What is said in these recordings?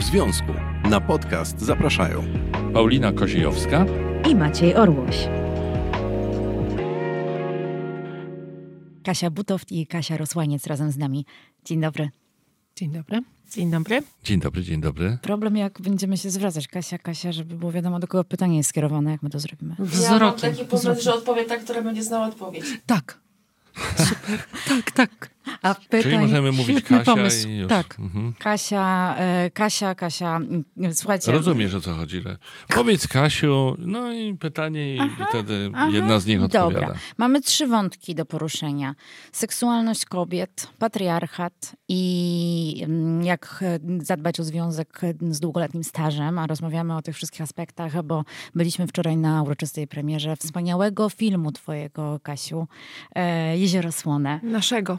w związku. Na podcast zapraszają Paulina Koziejowska i Maciej Orłoś. Kasia Butow i Kasia Rosłaniec razem z nami. Dzień dobry. Dzień dobry. Dzień dobry. Dzień dobry, dzień dobry. Problem, jak będziemy się zwracać, Kasia, Kasia, żeby było wiadomo, do kogo pytanie jest skierowane, jak my to zrobimy. Wzrokiem. Ja mam taki pomysł, że odpowie ta, która będzie znała odpowiedź. Tak. Super. tak, tak. A pytań... Czyli możemy mówić Kasia pomysł. i już. Tak. Mhm. Kasia, e, Kasia, Kasia, mm, słuchajcie. Rozumiesz, o co chodzi. Że powiedz Kasiu, no i pytanie i aha, wtedy aha. jedna z nich odpowiada. Dobra. Mamy trzy wątki do poruszenia. Seksualność kobiet, patriarchat i mm, jak e, zadbać o związek z długoletnim stażem, a rozmawiamy o tych wszystkich aspektach, bo byliśmy wczoraj na uroczystej premierze wspaniałego filmu twojego, Kasiu, e, Jezioro Słone. Naszego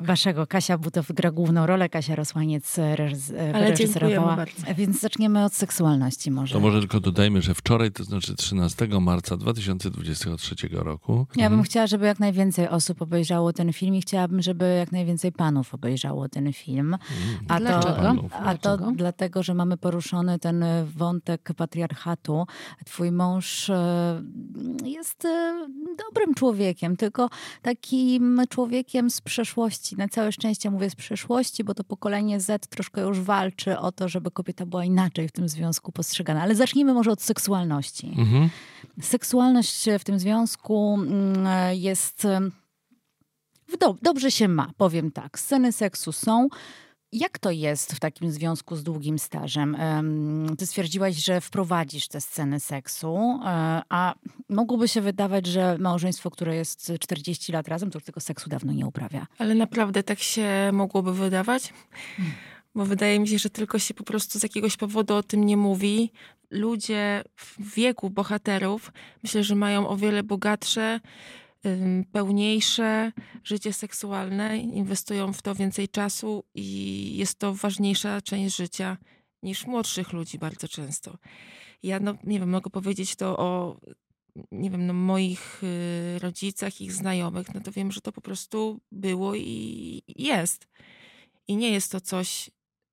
waszego. Kasia Butow gra główną rolę, Kasia Rosłaniec e, reżyserowała. Więc zaczniemy od seksualności może. To może tylko dodajmy, że wczoraj, to znaczy 13 marca 2023 roku. Ja bym mhm. chciała, żeby jak najwięcej osób obejrzało ten film i chciałabym, żeby jak najwięcej panów obejrzało ten film. Mhm. A Dlaczego? To, a to dlatego, że mamy poruszony ten wątek patriarchatu. Twój mąż e, jest e, dobrym człowiekiem, tylko takim człowiekiem z przeszłości przeszłości. Na całe szczęście mówię z przeszłości, bo to pokolenie Z troszkę już walczy o to, żeby kobieta była inaczej w tym związku postrzegana. Ale zacznijmy może od seksualności. Mhm. Seksualność w tym związku mm, jest. Do, dobrze się ma, powiem tak. Sceny seksu są. Jak to jest w takim związku z długim stażem? Ty stwierdziłaś, że wprowadzisz te sceny seksu, e, a mogłoby się wydawać, że małżeństwo, które jest 40 lat razem, to już tego seksu dawno nie uprawia. Ale naprawdę tak się mogłoby wydawać? Hmm. Bo wydaje mi się, że tylko się po prostu z jakiegoś powodu o tym nie mówi. Ludzie w wieku bohaterów myślę, że mają o wiele bogatsze pełniejsze życie seksualne, inwestują w to więcej czasu i jest to ważniejsza część życia niż młodszych ludzi bardzo często. Ja, no, nie wiem, mogę powiedzieć to o, nie wiem, no, moich y, rodzicach, ich znajomych, no to wiem, że to po prostu było i jest. I nie jest to coś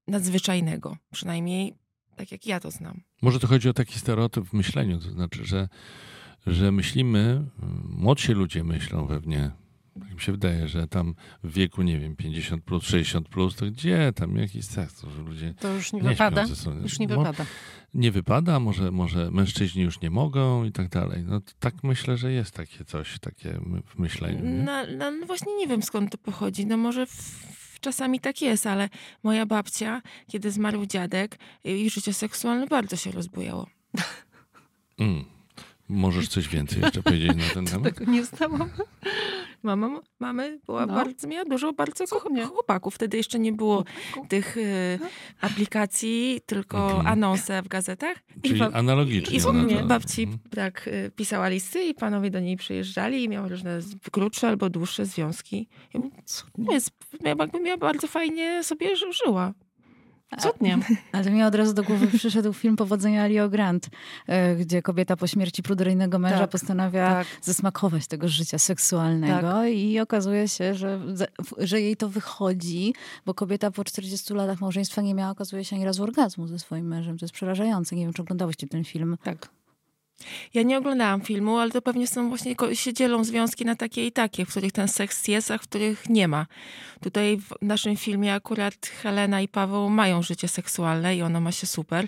nadzwyczajnego, przynajmniej tak jak ja to znam. Może to chodzi o taki stereotyp w myśleniu, to znaczy, że że myślimy, młodsi ludzie myślą pewnie, tak mi się wydaje, że tam w wieku, nie wiem, 50 plus, 60 plus, to gdzie tam jakiś seks, to że ludzie To już nie, nie wypada, już nie wypada. Nie wypada, może, może mężczyźni już nie mogą i tak dalej. No tak myślę, że jest takie coś, takie w myśleniu. No, no, właśnie nie wiem skąd to pochodzi. No może w, czasami tak jest, ale moja babcia, kiedy zmarł dziadek, jej życie seksualne bardzo się rozbujało. Mm. Możesz coś więcej jeszcze powiedzieć na ten temat? Tego nie znałam. Mama, mamy była no. bardzo, miała dużo bardzo Cudnie. chłopaków. Wtedy jeszcze nie było tych y, aplikacji, tylko okay. anonse w gazetach. Czyli I analogicznie. I mnie babci mhm. tak y, pisała listy i panowie do niej przyjeżdżali i miała różne krótsze albo dłuższe związki. I jest, jakby miała bardzo fajnie sobie żyła. Cudnie. Ale mi od razu do głowy przyszedł film Powodzenia Rio Grant, e, gdzie kobieta po śmierci pruderyjnego męża tak, postanawia tak. zasmakować tego życia seksualnego tak. i okazuje się, że, że jej to wychodzi, bo kobieta po 40 latach małżeństwa nie miała, okazuje się, ani razu orgazmu ze swoim mężem. To jest przerażające. Nie wiem, czy oglądałyście ten film. Tak. Ja nie oglądałam filmu, ale to pewnie są właśnie, się dzielą związki na takie i takie, w których ten seks jest, a w których nie ma. Tutaj w naszym filmie akurat Helena i Paweł mają życie seksualne i ono ma się super.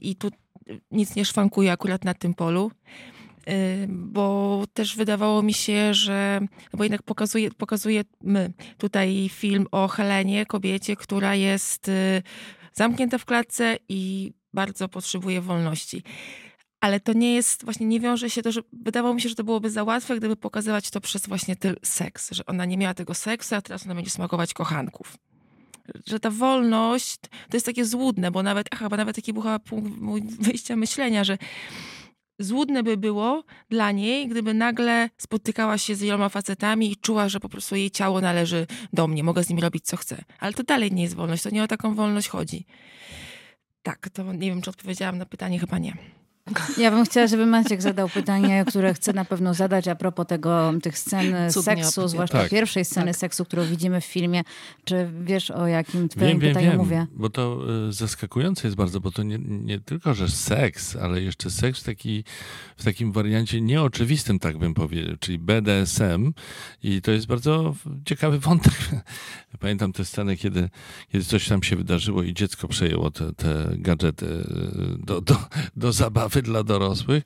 I tu nic nie szwankuje akurat na tym polu bo też wydawało mi się, że, bo jednak pokazuje, pokazujemy tutaj film o Helenie, kobiecie, która jest y, zamknięta w klatce i bardzo potrzebuje wolności ale to nie jest, właśnie nie wiąże się to, że wydawało mi się, że to byłoby za łatwe, gdyby pokazywać to przez właśnie ten seks, że ona nie miała tego seksu, a teraz ona będzie smakować kochanków. Że ta wolność to jest takie złudne, bo nawet, aha, bo nawet taki był punkt wyjścia myślenia, że złudne by było dla niej, gdyby nagle spotykała się z wieloma facetami i czuła, że po prostu jej ciało należy do mnie, mogę z nim robić co chcę. Ale to dalej nie jest wolność, to nie o taką wolność chodzi. Tak, to nie wiem, czy odpowiedziałam na pytanie, chyba nie. Ja bym chciała, żeby Maciek zadał pytanie, które chcę na pewno zadać a propos tego, tych scen Cudnie seksu, opowiada. zwłaszcza Tak. pierwszej sceny Tak. seksu, którą widzimy w filmie. Czy wiesz o jakim twoim Wiem, wiem, pytaniu wiem, mówię? bo to y, zaskakujące jest bardzo, bo to nie, nie tylko, że seks, ale jeszcze seks w, taki, w takim wariancie nieoczywistym, tak bym powiedział, czyli BDSM i to jest bardzo ciekawy wątek. Pamiętam tę scenę, kiedy, kiedy coś tam się wydarzyło i dziecko przejęło te, te gadżety y, do, do, do zabawy dla dorosłych.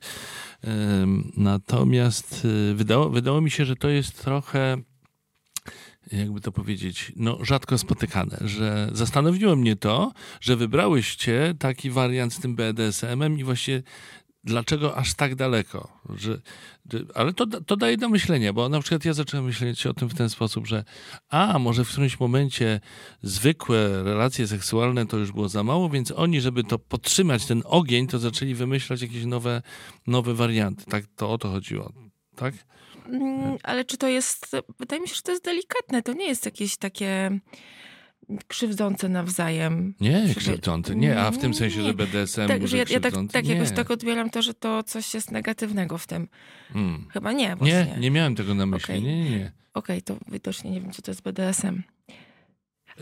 Natomiast y, wydało, wydało mi się, że to jest trochę jakby to powiedzieć, no rzadko spotykane, że zastanowiło mnie to, że wybrałyście taki wariant z tym BDSM-em i właśnie dlaczego aż tak daleko? Że, ale to, to daje do myślenia, bo na przykład ja zacząłem myśleć o tym w ten sposób, że a, może w którymś momencie zwykłe relacje seksualne to już było za mało, więc oni, żeby to podtrzymać, ten ogień, to zaczęli wymyślać jakieś nowe, nowe warianty. Tak, to o to chodziło, tak? Mm, Ale czy to jest, wydaje mi się, że to jest delikatne, to nie jest jakieś takie krzywdzące nawzajem. Nie, krzywdzący. Nie, a w tym sensie, że Nie. BDSM Tak, że ja, ja tak, tak jakoś tak odbieram to, że to coś jest negatywnego w tym. Mm. Chyba nie, właśnie. Nie, nie miałem tego na myśli. Okej. Nie, nie, nie. Okej, to widocznie nie wiem, co to jest BDSM.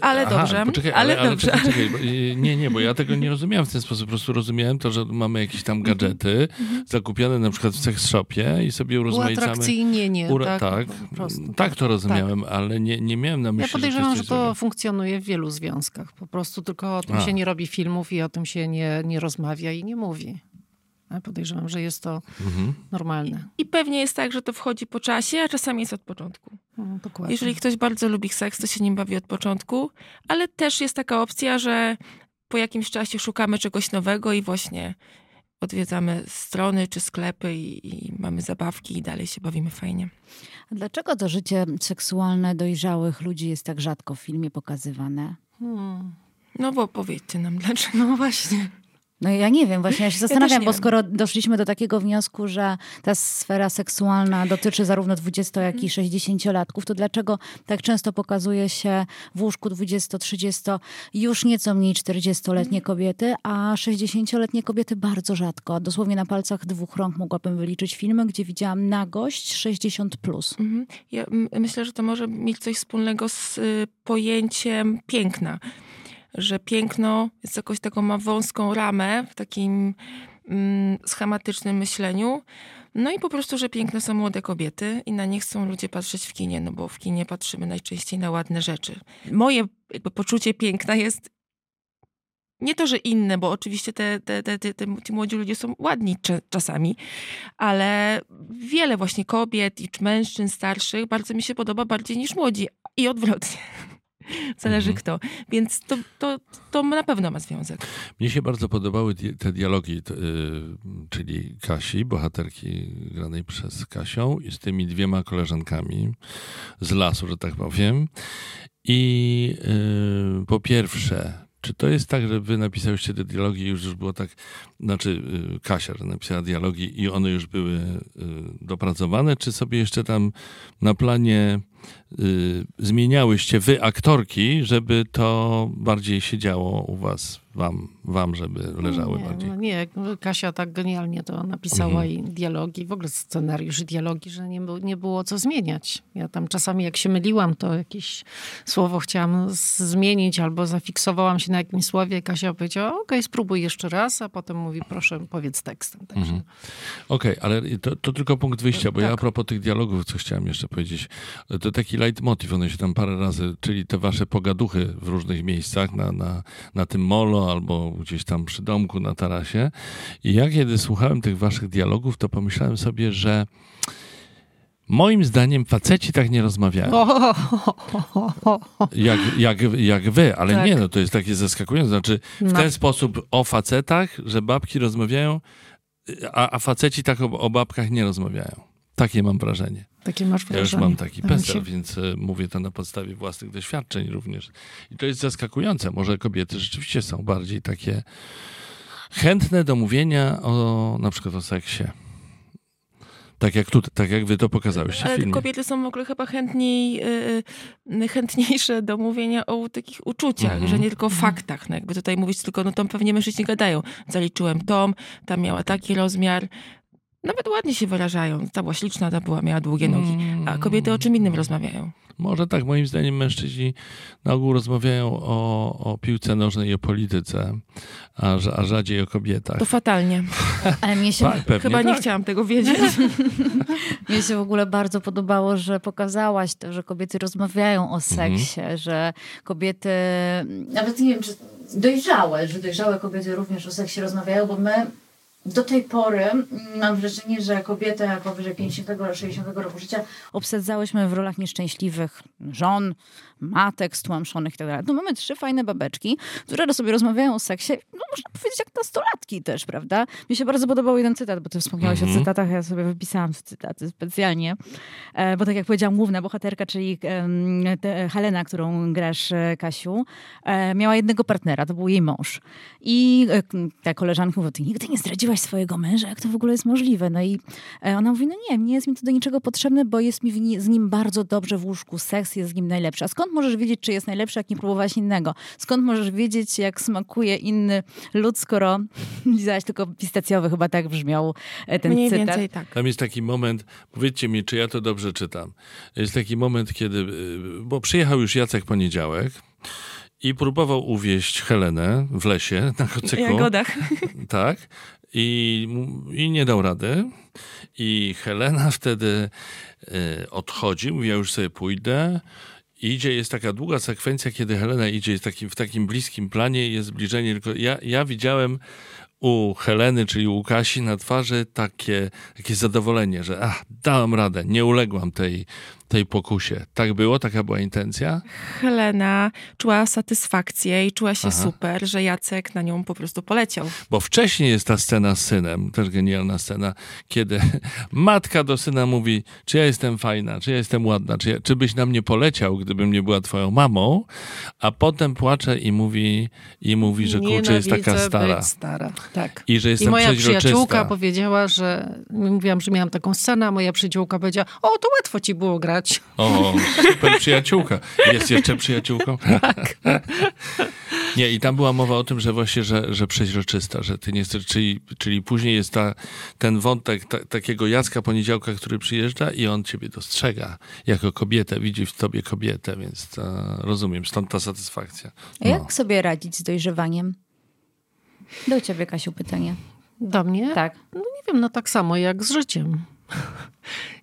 Ale Aha, dobrze, Poczekaj, ale, ale, ale dobrze. Czekaj, y, nie, nie, bo ja tego nie rozumiałem w ten sposób. Po prostu rozumiałem to, że mamy jakieś tam gadżety Mhm. zakupione na przykład w sex shopie i sobie urozmaicamy. Uatrakcyjnienie, Ura- tak? tak, tak to rozumiałem, ale nie, nie miałem na myśli, Ja podejrzewam, że że to, coś funkcjonuje w wielu związkach. Po prostu tylko o tym A. się nie robi filmów i o tym się nie, nie rozmawia i nie mówi. Podejrzewam, że jest to. Mhm. normalne. I pewnie jest tak, że to wchodzi po czasie, a czasami jest od początku. No, dokładnie. Jeżeli ktoś bardzo lubi seks, to się nim bawi od początku, ale też jest taka opcja, że po jakimś czasie szukamy czegoś nowego i właśnie odwiedzamy strony czy sklepy i, i mamy zabawki i dalej się bawimy fajnie. A Dlaczego to życie seksualne dojrzałych ludzi jest tak rzadko w filmie pokazywane? Hmm. No bo powiedzcie nam dlaczego. No właśnie. No ja nie wiem, właśnie ja się zastanawiam, nie bo wiem. skoro doszliśmy do takiego wniosku, że ta sfera seksualna dotyczy zarówno 20, jak i 60-latków, to dlaczego tak często pokazuje się w łóżku 20-30 już nieco mniej 40-letnie kobiety, a 60-letnie kobiety bardzo rzadko. Dosłownie na palcach dwóch rąk mogłabym wyliczyć filmy, gdzie widziałam nagość 60+. Plus. Mhm. Ja myślę, że to może mieć coś wspólnego z y, pojęciem piękna. Że piękno jest jakoś taką ma wąską ramę w takim mm, schematycznym myśleniu. No i po prostu, że piękne są młode kobiety i na nie chcą ludzie patrzeć w kinie, no bo w kinie patrzymy najczęściej na ładne rzeczy. Moje jakby poczucie piękna jest nie to, że inne, bo oczywiście te, te, te, te, ci młodzi ludzie są ładni czasami, ale wiele właśnie kobiet i czy mężczyzn starszych bardzo mi się podoba bardziej niż młodzi i odwrotnie. Zależy Mhm. kto. Więc to, to, to na pewno ma związek. Mnie się bardzo podobały te dialogi, y, czyli Kasi, bohaterki granej przez Kasią i z tymi dwiema koleżankami z lasu, że tak powiem. I y, po pierwsze, czy to jest tak, że wy napisałyście te dialogi i już, już było tak, znaczy y, Kasia, napisała dialogi i one już były dopracowane, czy sobie jeszcze tam na planie zmieniałyście wy aktorki, żeby to bardziej się działo u was, wam, wam żeby leżały nie, bardziej? No nie, Kasia tak genialnie to napisała Mhm. i dialogi, w ogóle scenariusz i dialogi, że nie, było- nie było co zmieniać. Ja tam czasami jak się myliłam, to jakieś słowo chciałam zmienić albo zafiksowałam się na jakimś słowie. Kasia powiedziała, okej, spróbuj jeszcze raz, a potem mówi, proszę, powiedz tekstem. Także Mhm. Okej, ale to, to tylko punkt wyjścia, bo ja Tak. a propos tych dialogów, co chciałem jeszcze powiedzieć, to taki leitmotiv, one się tam parę razy, czyli te wasze pogaduchy w różnych miejscach, na, na, na tym molo albo gdzieś tam przy domku na tarasie. I ja kiedy słuchałem tych waszych dialogów, to pomyślałem sobie, że moim zdaniem faceci tak nie rozmawiają. Jak, jak, jak wy, ale Tak. nie, no to jest takie zaskakujące. Znaczy, w No. ten sposób o facetach, że babki rozmawiają, a, a faceci tak o, o babkach nie rozmawiają. Takie mam wrażenie. Takie masz Ja już wrażenie. mam taki Tak PESEL, się- więc e, mówię to na podstawie własnych doświadczeń również. I to jest zaskakujące. Może kobiety rzeczywiście są bardziej takie chętne do mówienia o na przykład o seksie. Tak jak, tu, tak jak wy to pokazałyście w Ale kobiety są w ogóle chyba chętniej, y, y, chętniejsze do mówienia o takich uczuciach, Mhm. że nie tylko o faktach. No jakby tutaj mówić tylko, no to pewnie mężczyźni gadają. Zaliczyłem tom, tam miała taki rozmiar. Nawet ładnie się wyrażają. Ta była śliczna, ta była, miała długie nogi. A kobiety o czym innym rozmawiają. Może tak, moim zdaniem mężczyźni na ogół rozmawiają o, o piłce nożnej i o polityce, a, a rzadziej o kobietach. To fatalnie. Ale mnie się, Tak, pewnie Chyba nie tak. chciałam tego wiedzieć. mnie się w ogóle bardzo podobało, że pokazałaś to, że kobiety rozmawiają o seksie, że kobiety, nawet nie wiem, czy dojrzałe, że dojrzałe kobiety również o seksie rozmawiają, bo my do tej pory mm, mam wrażenie, że kobiety powyżej 50-60 roku życia obsadzałyśmy w rolach nieszczęśliwych żon, matek stłamszonych itd. No mamy trzy fajne babeczki, które sobie rozmawiają o seksie, no można powiedzieć jak nastolatki też, prawda? Mi się bardzo podobał jeden cytat, bo ty wspomniałeś Mhm. o cytatach, ja sobie wypisałam cytaty specjalnie, e, bo tak jak powiedziałam, główna bohaterka, czyli em, te, Helena, którą grasz, e, Kasiu, e, miała jednego partnera, to był jej mąż. I e, ta koleżanka mówi, ty nigdy nie zdradziłaś swojego męża, jak to w ogóle jest możliwe? No i e, ona mówi, no nie, nie jest mi to do niczego potrzebne, bo jest mi ni- z nim bardzo dobrze w łóżku, seks jest z nim najlepszy. A skąd możesz wiedzieć, czy jest najlepszy, jak nie próbowałaś innego? Skąd możesz wiedzieć, jak smakuje inny lód, skoro lizałaś tylko pistacjowy, chyba tak brzmiał e, ten Mniej cytat. więcej tak. Tam jest taki moment, powiedzcie mi, czy ja to dobrze czytam. Jest taki moment, kiedy, y, bo przyjechał już Jacek Poniedziałek i próbował uwieść Helenę w lesie na W kocyku. jagodach. Tak. I, I nie dał rady. I Helena wtedy y, odchodzi, mówi, ja już sobie pójdę. Idzie, jest taka długa sekwencja, kiedy Helena idzie w takim bliskim planie, jest zbliżenie. Tylko ja, ja widziałem u Heleny, czyli u Kasi na twarzy takie, takie zadowolenie, że ach, dałam radę, nie uległam tej, tej pokusie. Tak było? Taka była intencja? Helena czuła satysfakcję i czuła się Aha. super, że Jacek na nią po prostu poleciał. Bo wcześniej jest ta scena z synem, też genialna scena, kiedy matka do syna mówi, czy ja jestem fajna, czy ja jestem ładna, czy, ja, czy byś na mnie poleciał, gdybym nie była twoją mamą, a potem płacze i mówi, i mówi że kurczę jest taka stara. Być stara. Tak. I że I jestem moja przeźroczysta. przyjaciółka powiedziała, że mówiłam, że miałam taką scenę, a moja przyjaciółka powiedziała, o, to łatwo ci było grać. O, super przyjaciółka. Jest jeszcze przyjaciółką? Tak. Nie, i tam była mowa o tym, że właśnie, że, że przeźroczysta, że ty nie jesteś, czyli, czyli później jest ta, ten wątek ta, takiego Jacka Poniedziałka, który przyjeżdża i on ciebie dostrzega jako kobietę, widzi w tobie kobietę, więc to, rozumiem, stąd ta satysfakcja. A Jak sobie radzić z dojrzewaniem? Do ciebie, Kasiu, pytanie. Do mnie? Tak. No nie wiem, no tak samo jak z życiem.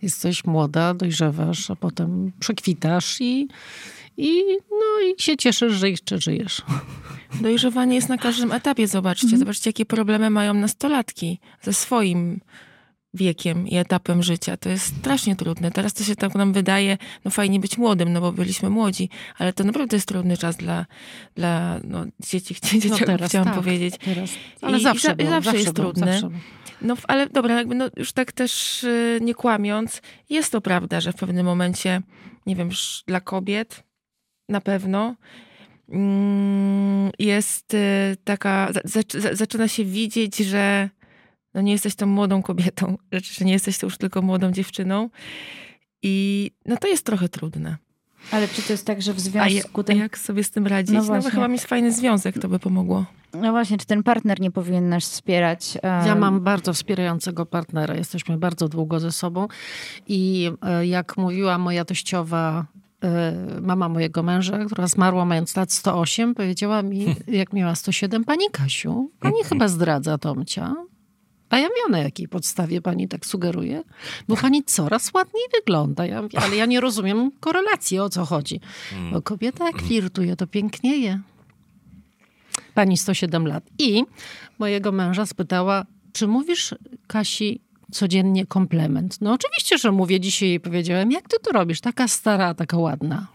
Jesteś młoda, dojrzewasz, a potem przekwitasz i, i, no, i się cieszysz, że jeszcze żyjesz. Dojrzewanie jest na każdym etapie, zobaczcie. Mhm. Zobaczcie, jakie problemy mają nastolatki ze swoim wiekiem i etapem życia. To jest strasznie trudne. Teraz to się tak nam wydaje, no fajnie być młodym, no bo byliśmy młodzi, ale to naprawdę jest trudny czas dla, dla no, dzieci, No teraz chciałam tak, powiedzieć. Teraz. Ale I- zawsze, i było, zawsze jest było, trudne. Zawsze. No ale dobra, jakby no, już tak też y, nie kłamiąc, jest to prawda, że w pewnym momencie, nie wiem, dla kobiet na pewno mm, jest y, taka, za, za, zaczyna się widzieć, że no nie jesteś tą młodą kobietą, że, że nie jesteś to już tylko młodą dziewczyną i no to jest trochę trudne. Ale czy to jest tak, że w związku a ten... jak sobie z tym radzić? No No, chyba mieć fajny związek, to by pomogło. No właśnie, czy ten partner nie powinien nas wspierać? Ja mam bardzo wspierającego partnera. Jesteśmy bardzo długo ze sobą. I e, jak mówiła moja teściowa, e, mama mojego męża, która zmarła mając lat 108, powiedziała mi, jak miała 107, pani Kasiu, pani chyba zdradza Tomcia. A ja miałam na jakiej podstawie pani tak sugeruje? Bo pani coraz ładniej wygląda. Ja mówię, ale ja nie rozumiem korelacji, o co chodzi. Bo kobieta jak flirtuje, to pięknieje. Pani 107 lat. I mojego męża spytała, czy mówisz Kasi codziennie komplement? No oczywiście, że mówię. Dzisiaj jej powiedziałem, jak ty to robisz? Taka stara, taka ładna.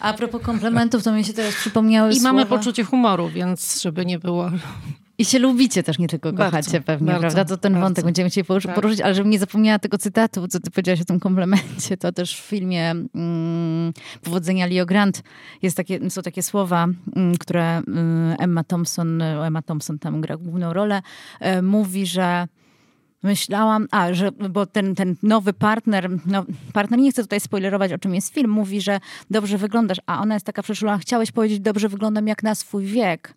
A propos komplementów, to mi się teraz przypomniały I słowa... mamy poczucie humoru, więc żeby nie było... I się lubicie też, nie tylko Bardzo, kochacie pewnie, bardzo, prawda? To ten bardzo. wątek będziemy chcieli poruszyć, Tak. poruszyć, ale żebym nie zapomniała tego cytatu, co ty powiedziałaś o tym komplemencie, to też w filmie mm, Powodzenia Leo Grant jest takie, są takie słowa, mm, które mm, Emma Thompson, Emma Thompson tam gra główną rolę, e, mówi, że myślałam, a, że, bo ten, ten nowy partner, no, partner, nie chcę tutaj spoilerować, o czym jest film, mówi, że dobrze wyglądasz, a ona jest taka przeszulona, chciałeś powiedzieć, dobrze wyglądam jak na swój wiek.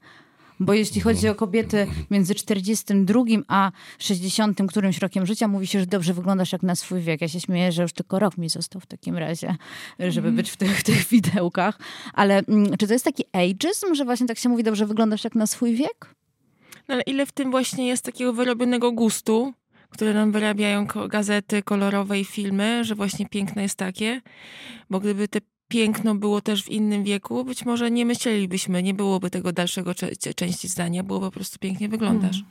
Bo jeśli chodzi o kobiety między 42 a 60 którymś rokiem życia, mówi się, że dobrze wyglądasz jak na swój wiek. Ja się śmieję, że już tylko rok mi został w takim razie, żeby być w tych, tych widełkach. Ale mm, czy to jest taki ageism, że właśnie tak się mówi, dobrze wyglądasz jak na swój wiek? No ale ile w tym właśnie jest takiego wyrobionego gustu, które nam wyrabiają gazety kolorowe i filmy, że właśnie piękne jest takie? Bo gdyby te piękno było też w innym wieku, być może nie myślelibyśmy, nie byłoby tego dalszego cze- części zdania, było po prostu pięknie wyglądasz.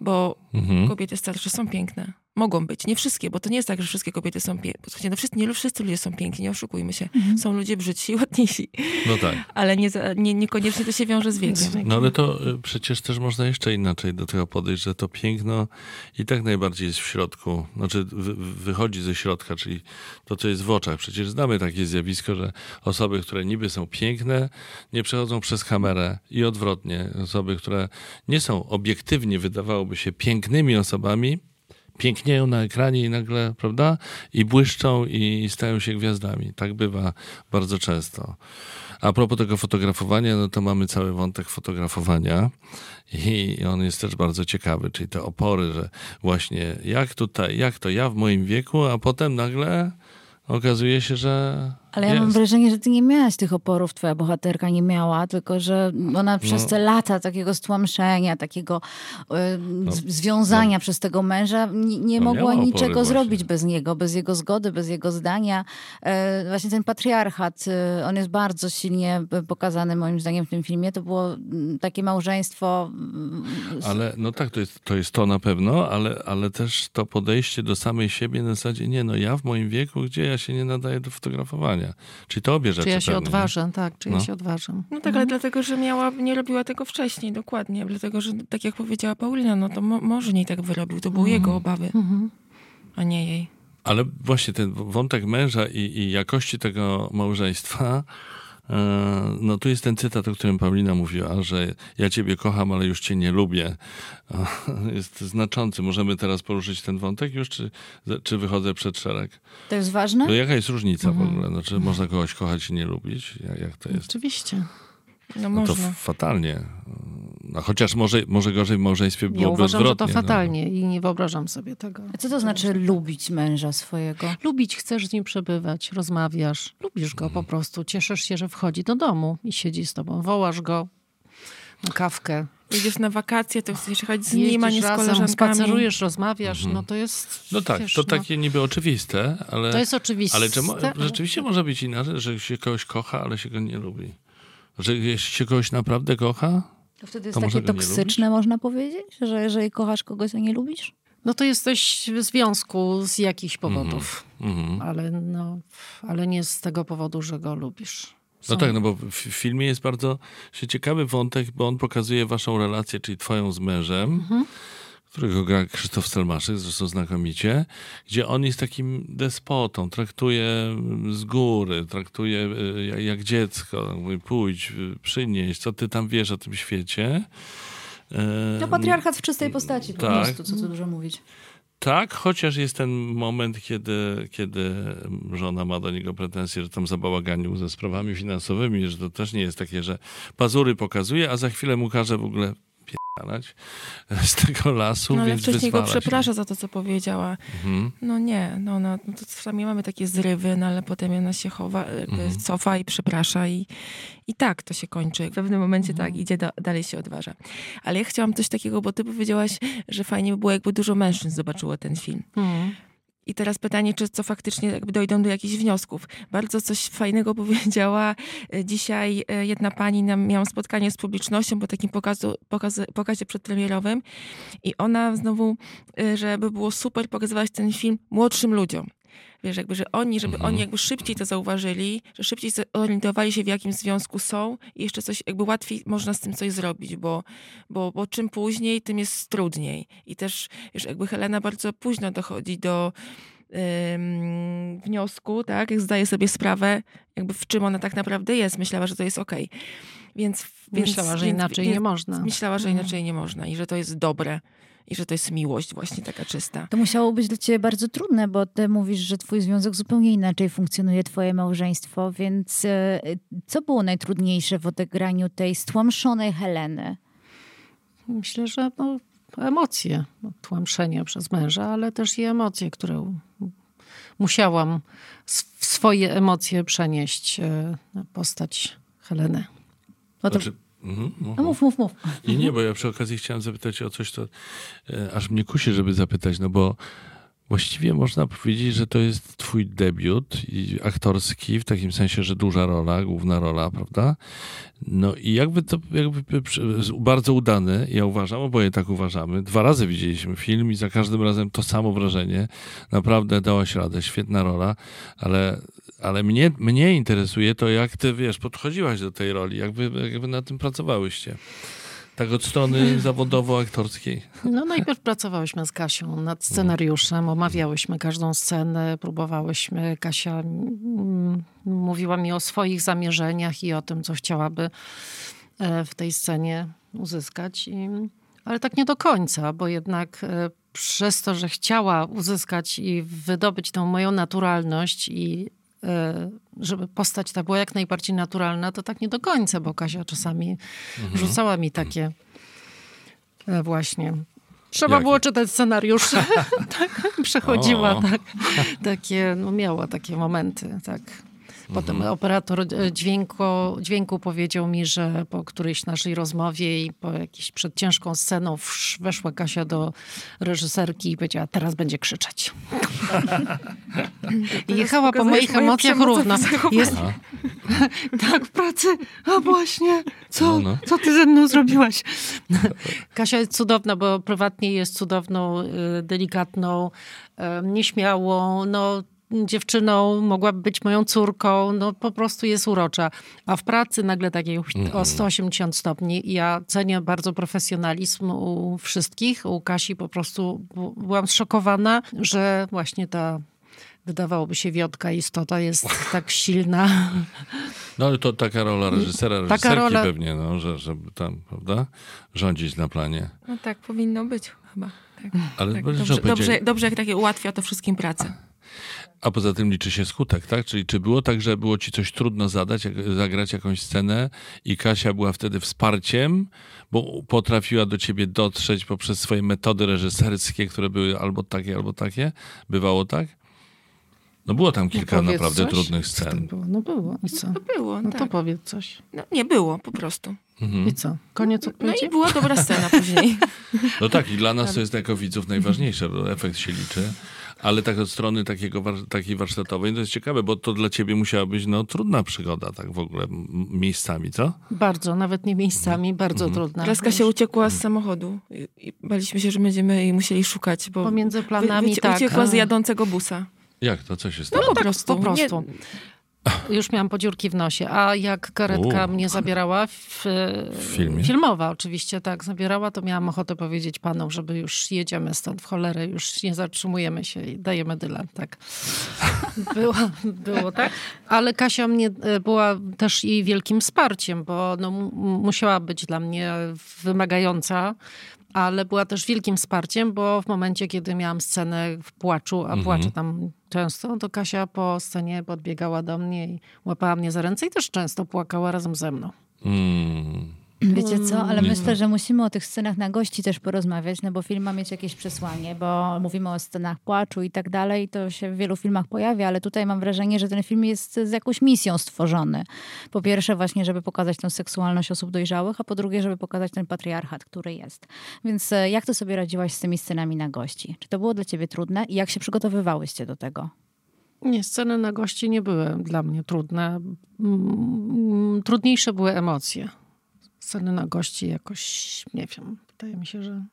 Bo Mhm. kobiety starsze są piękne. Mogą być. Nie wszystkie, bo to nie jest tak, że wszystkie kobiety są piękne. No wszyscy, nie wszyscy ludzie są piękni, nie oszukujmy się. Są ludzie brzydsi i ładniejsi, No tak. ale nie, za- nie, niekoniecznie to się wiąże z wiekiem. No ale to y, przecież też można jeszcze inaczej do tego podejść, że to piękno i tak najbardziej jest w środku, znaczy wy, wychodzi ze środka, czyli to, co jest w oczach. Przecież znamy takie zjawisko, że osoby, które niby są piękne, nie przechodzą przez kamerę i odwrotnie. Osoby, które nie są obiektywnie, wydawałoby się, pięknymi osobami, pięknieją na ekranie i nagle, prawda? I błyszczą i stają się gwiazdami. Tak bywa bardzo często. A propos tego fotografowania, no to mamy cały wątek fotografowania i on jest też bardzo ciekawy, czyli te opory, że właśnie jak tutaj, jak to ja w moim wieku, a potem nagle okazuje się, że Ale ja jest. mam wrażenie, że ty nie miałaś tych oporów, twoja bohaterka nie miała, tylko że ona przez No. te lata takiego stłamszenia, takiego y, z- związania przez tego męża nie, nie No, mogła niczego właśnie. zrobić bez niego, bez jego zgody, bez jego zdania. E, właśnie ten patriarchat, y, on jest bardzo silnie y, pokazany moim zdaniem w tym filmie. To było mm, takie małżeństwo mm, Ale no tak, to jest, to jest to na pewno, ale, ale też to podejście do samej siebie na zasadzie, nie no, ja w moim wieku, gdzie ja się nie nadaję do fotografowania. Czyli to obie rzeczy Czy ja się pewnie, nie? odważę, tak, czy No. ja się odważę. No tak, ale dlatego, że miała, nie robiła tego wcześniej, dokładnie. Dlatego, że tak jak powiedziała Paulina, no to mo, może nie tak wyrobił. To były jego obawy, Mhm. a nie jej. Ale właśnie ten wątek męża i, i jakości tego małżeństwa, no tu jest ten cytat, o którym Paulina mówiła, że ja ciebie kocham, ale już cię nie lubię. E, Jest znaczący. Możemy teraz poruszyć ten wątek już, czy, czy wychodzę przed szereg? to jest ważne? No jaka jest różnica w ogóle? No, czy można kogoś kochać i nie lubić? Jak, jak to jest? Oczywiście. No No to fatalnie. No, chociaż może, może gorzej w małżeństwie Ja byłoby uważam, że to odwrotnie. no. fatalnie i nie wyobrażam sobie tego. A co to znaczy lubić męża swojego? Lubić, chcesz z nim przebywać, rozmawiasz, lubisz go po prostu, cieszysz się, że wchodzi do domu i siedzi z tobą, wołasz go na kawkę, Jedziesz na wakacje, to chcesz jechać z nim, a nie z razem, koleżankami. spacerujesz, rozmawiasz, no to jest, No tak, wiesz, to no, takie niby oczywiste, ale... to jest oczywiste. Ale ale- rzeczywiście może być inaczej, że się kogoś kocha, ale się go nie lubi? Że jeśli się kogoś naprawdę kocha? To wtedy jest To takie toksyczne, można powiedzieć? Że jeżeli kochasz kogoś, a nie lubisz? No to jesteś w związku z jakichś powodów, Mhm. ale, no, ale nie z tego powodu, że go lubisz. No Są- tak, no bo w filmie jest bardzo ciekawy wątek, bo on pokazuje waszą relację, czyli twoją z mężem, Mhm. Którego gra Krzysztof Stelmaszyk, zresztą znakomicie, gdzie on jest takim despotą, traktuje z góry, traktuje y, jak, dziecko, mówi pójdź, y, przynieś, co ty tam wiesz o tym świecie. No patriarchat w czystej postaci po tak. prostu, co tu dużo mówić. Tak, chociaż jest ten moment, kiedy, kiedy żona ma do niego pretensje, że tam zabałaganił ze sprawami finansowymi, że to też nie jest takie, że pazury pokazuje, a za chwilę mu każe w ogóle z tego lasu, No ale więc wcześniej go przeprasza za to, co powiedziała. Mhm. No nie, no, no, no to czasami mamy takie zrywy, no ale potem ona się chowa, jakby Mhm. cofa i przeprasza i, i tak to się kończy. W pewnym momencie tak, idzie, do, dalej się odważa. Ale ja chciałam coś takiego, bo ty powiedziałaś, że fajnie by było, jakby dużo mężczyzn zobaczyło ten film. Mhm. I teraz pytanie, czy co faktycznie jakby dojdą do jakichś wniosków. Bardzo coś fajnego powiedziała e, dzisiaj e, jedna pani, miałam spotkanie z publicznością po takim pokazu, pokazy, pokazie przedpremierowym i ona znowu, e, żeby było super pokazywać ten film młodszym ludziom. Wiesz, jakby, że oni, żeby Mhm. oni jakby szybciej to zauważyli, że szybciej zorientowali się, w jakim związku są i jeszcze coś, jakby łatwiej można z tym coś zrobić, bo, bo, bo czym później, tym jest trudniej. I też, wiesz, jakby Helena bardzo późno dochodzi do ym, wniosku, tak, jak zdaje sobie sprawę, jakby w czym ona tak naprawdę jest. Myślała, że to jest okej. Więc, więc Myślała, że więc- inaczej więc nie można. Myślała, że Mhm. inaczej nie można i że to jest dobre. I że to jest miłość właśnie taka czysta. To musiało być dla ciebie bardzo trudne, bo ty mówisz, że twój związek zupełnie inaczej funkcjonuje, twoje małżeństwo, więc e, co było najtrudniejsze w odegraniu tej stłamszonej Heleny? Myślę, że no, emocje, no, tłamszenie przez męża, ale też i emocje, które musiałam swoje emocje przenieść e, na postać Heleny. No to... Znaczy, mhm, no mów, mów, mów. Nie, nie, bo ja przy okazji chciałem zapytać o coś, to e, aż mnie kusi, żeby zapytać, no bo Właściwie można powiedzieć, że to jest twój debiut aktorski, w takim sensie, że duża rola, główna rola, prawda? No i jakby to jakby bardzo udany, ja uważam, oboje tak uważamy. Dwa razy widzieliśmy film i za każdym razem to samo wrażenie. Naprawdę dałaś radę, świetna rola, ale, ale mnie, mnie interesuje to, jak ty, wiesz, podchodziłaś do tej roli, jakby, jakby na tym pracowałyście. Tak od strony zawodowo-aktorskiej. No najpierw pracowałyśmy z Kasią nad scenariuszem, omawiałyśmy każdą scenę, próbowałyśmy. Kasia mówiła mi o swoich zamierzeniach i o tym, co chciałaby e, w tej scenie uzyskać. I, ale tak nie do końca, bo jednak e, przez to, że chciała uzyskać i wydobyć tą moją naturalność i żeby postać ta była jak najbardziej naturalna, to tak nie do końca, bo Kasia czasami mhm. rzucała mi takie e, właśnie. Trzeba Jakie? było czytać scenariusze. tak, przechodziła, tak. Takie, no miała takie momenty, tak. Potem mhm. operator e, dźwięku, dźwięku powiedział mi, że po którejś naszej rozmowie i po jakiejś przed ciężką sceną weszła Kasia do reżyserki i powiedziała, teraz będzie krzyczeć. I jechała po moich emocjach równo. Jest... tak, w pracy. A właśnie, co, no, no. co ty ze mną zrobiłaś? Kasia jest cudowna, bo prywatnie jest cudowną, y, delikatną, nieśmiałą, no dziewczyną, mogłaby być moją córką, no po prostu jest urocza. A w pracy nagle takie o 180 mhm. stopni. Ja cenię bardzo profesjonalizm u wszystkich. U Kasi po prostu byłam zszokowana, że właśnie ta wydawałoby się wiotka istota jest tak silna. No ale to taka rola reżysera, reżyserki taka rola... pewnie, no, że, żeby tam, prawda, rządzić na planie. No tak powinno być chyba. Tak, ale tak. Dobrze, dobrze, dobrze, jak takie ułatwia to wszystkim pracę. A poza tym liczy się skutek, tak? Czyli czy było tak, że było ci coś trudno zadać, jak, zagrać jakąś scenę i Kasia była wtedy wsparciem, bo potrafiła do ciebie dotrzeć poprzez swoje metody reżyserskie, które były albo takie, albo takie? Bywało tak? No było tam kilka no naprawdę coś? trudnych scen. Było? No było. I co? No było, No tak. to powiedz coś. No nie było, po prostu. Mhm. I co? Koniec odpowiedzi? No i była dobra scena później. No tak, i dla nas to jest jako widzów najważniejsze, bo efekt się liczy. Ale tak od strony takiego, takiej warsztatowej, to jest ciekawe, bo to dla ciebie musiała być no, trudna przygoda, tak w ogóle miejscami, co? Bardzo, nawet nie miejscami, mhm. bardzo mhm. trudna. Laska się uciekła z samochodu i baliśmy się, że będziemy jej musieli szukać, bo Pomiędzy planami, wy, wy, tak. Uciekła z jadącego busa. Jak to? Co się stało? No, po prostu. Po prostu. Nie, już miałam podziurki w nosie. A jak karetka U. mnie zabierała, w, w filmowa oczywiście, tak, zabierała, to miałam ochotę powiedzieć panom, żeby już jedziemy stąd w cholerę, już nie zatrzymujemy się i dajemy dylan, tak. Było, było tak. Ale Kasia mnie e, była też i wielkim wsparciem, bo no, musiała być dla mnie wymagająca ale była też wielkim wsparciem, bo w momencie, kiedy miałam scenę w płaczu, a mhm. płaczę tam często, to Kasia po scenie podbiegała do mnie i łapała mnie za ręce i też często płakała razem ze mną. Mm. Wiecie co, ale mm. myślę, że musimy o tych scenach na gości też porozmawiać, no bo film ma mieć jakieś przesłanie, bo mówimy o scenach płaczu i tak dalej, to się w wielu filmach pojawia, ale tutaj mam wrażenie, że ten film jest z jakąś misją stworzony. Po pierwsze właśnie, żeby pokazać tę seksualność osób dojrzałych, a po drugie, żeby pokazać ten patriarchat, który jest. Więc e, jak to sobie radziłaś z tymi scenami na gości? Czy to było dla ciebie trudne i jak się przygotowywałyście do tego? Nie, sceny na gości nie były dla mnie trudne. Trudniejsze były emocje sceny na gości jakoś, nie wiem, wydaje mi się, że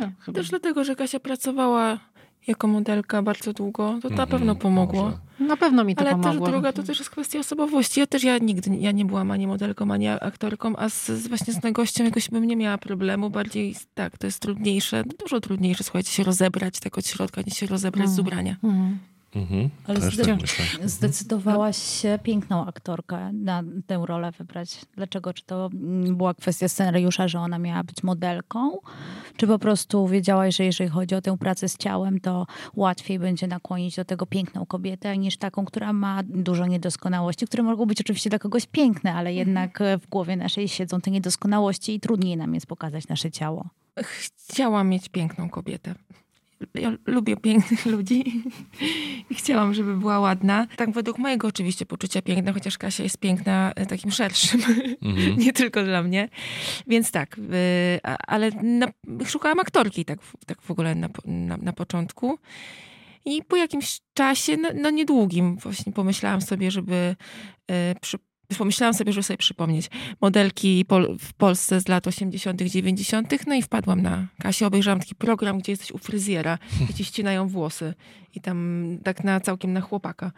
nie. Chyba. Też dlatego, że Kasia pracowała jako modelka bardzo długo, to na mm, pewno pomogło. Może. Na pewno mi to Ale pomogło. Ale też druga, to też jest kwestia osobowości. Ja też, ja nigdy, ja nie byłam ani modelką, ani aktorką, a z, z właśnie z nagościem jakoś bym nie miała problemu. Bardziej, tak, to jest trudniejsze, dużo trudniejsze, słuchajcie, się rozebrać tak od środka, niż się rozebrać mm. z ubrania. Mm. Mhm. Ale zde- tak myślę. Zdecydowałaś się piękną aktorkę na tę rolę wybrać. Dlaczego? Czy to mm, była kwestia scenariusza, że ona miała być modelką? Czy po prostu wiedziałaś, że jeżeli chodzi o tę pracę z ciałem, to łatwiej będzie nakłonić do tego piękną kobietę niż taką, która ma dużo niedoskonałości, które mogą być oczywiście dla kogoś piękne, ale jednak e, w głowie naszej siedzą te niedoskonałości i trudniej nam jest pokazać nasze ciało. Chciałam mieć piękną kobietę. Ja lubię pięknych ludzi i chciałam, żeby była ładna. Tak według mojego oczywiście poczucia piękna, chociaż Kasia jest piękna e, takim szerszym, Mhm. nie tylko dla mnie. Więc tak, a- ale na, szukałam aktorki tak, w- tak w ogóle na, na, na początku. I po jakimś czasie, no, no niedługim, właśnie pomyślałam sobie, żeby y, przy, pomyślałam sobie, żeby sobie przypomnieć modelki pol, w Polsce z lat 80., 90., no i wpadłam na Kasię, obejrzałam taki program, gdzie jesteś u fryzjera i ci ścinają włosy i tam tak na całkiem na chłopaka.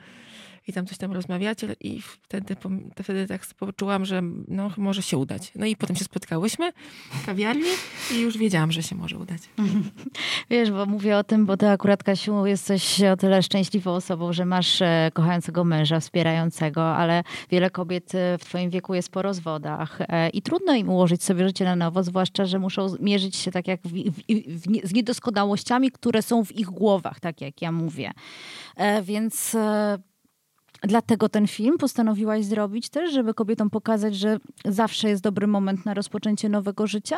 I tam coś tam rozmawiacie i wtedy, wtedy tak poczułam, że no, może się udać. No i potem się spotkałyśmy w kawiarni i już wiedziałam, że się może udać. Wiesz, bo mówię o tym, bo ty akurat, Kasiu, jesteś o tyle szczęśliwą osobą, że masz e, kochającego męża, wspierającego, ale wiele kobiet e, w twoim wieku jest po rozwodach e, i trudno im ułożyć sobie życie na nowo, zwłaszcza, że muszą mierzyć się tak jak w, w, w, z niedoskonałościami, które są w ich głowach, tak jak ja mówię. Więc... Dlatego ten film postanowiłaś zrobić też, żeby kobietom pokazać, że zawsze jest dobry moment na rozpoczęcie nowego życia?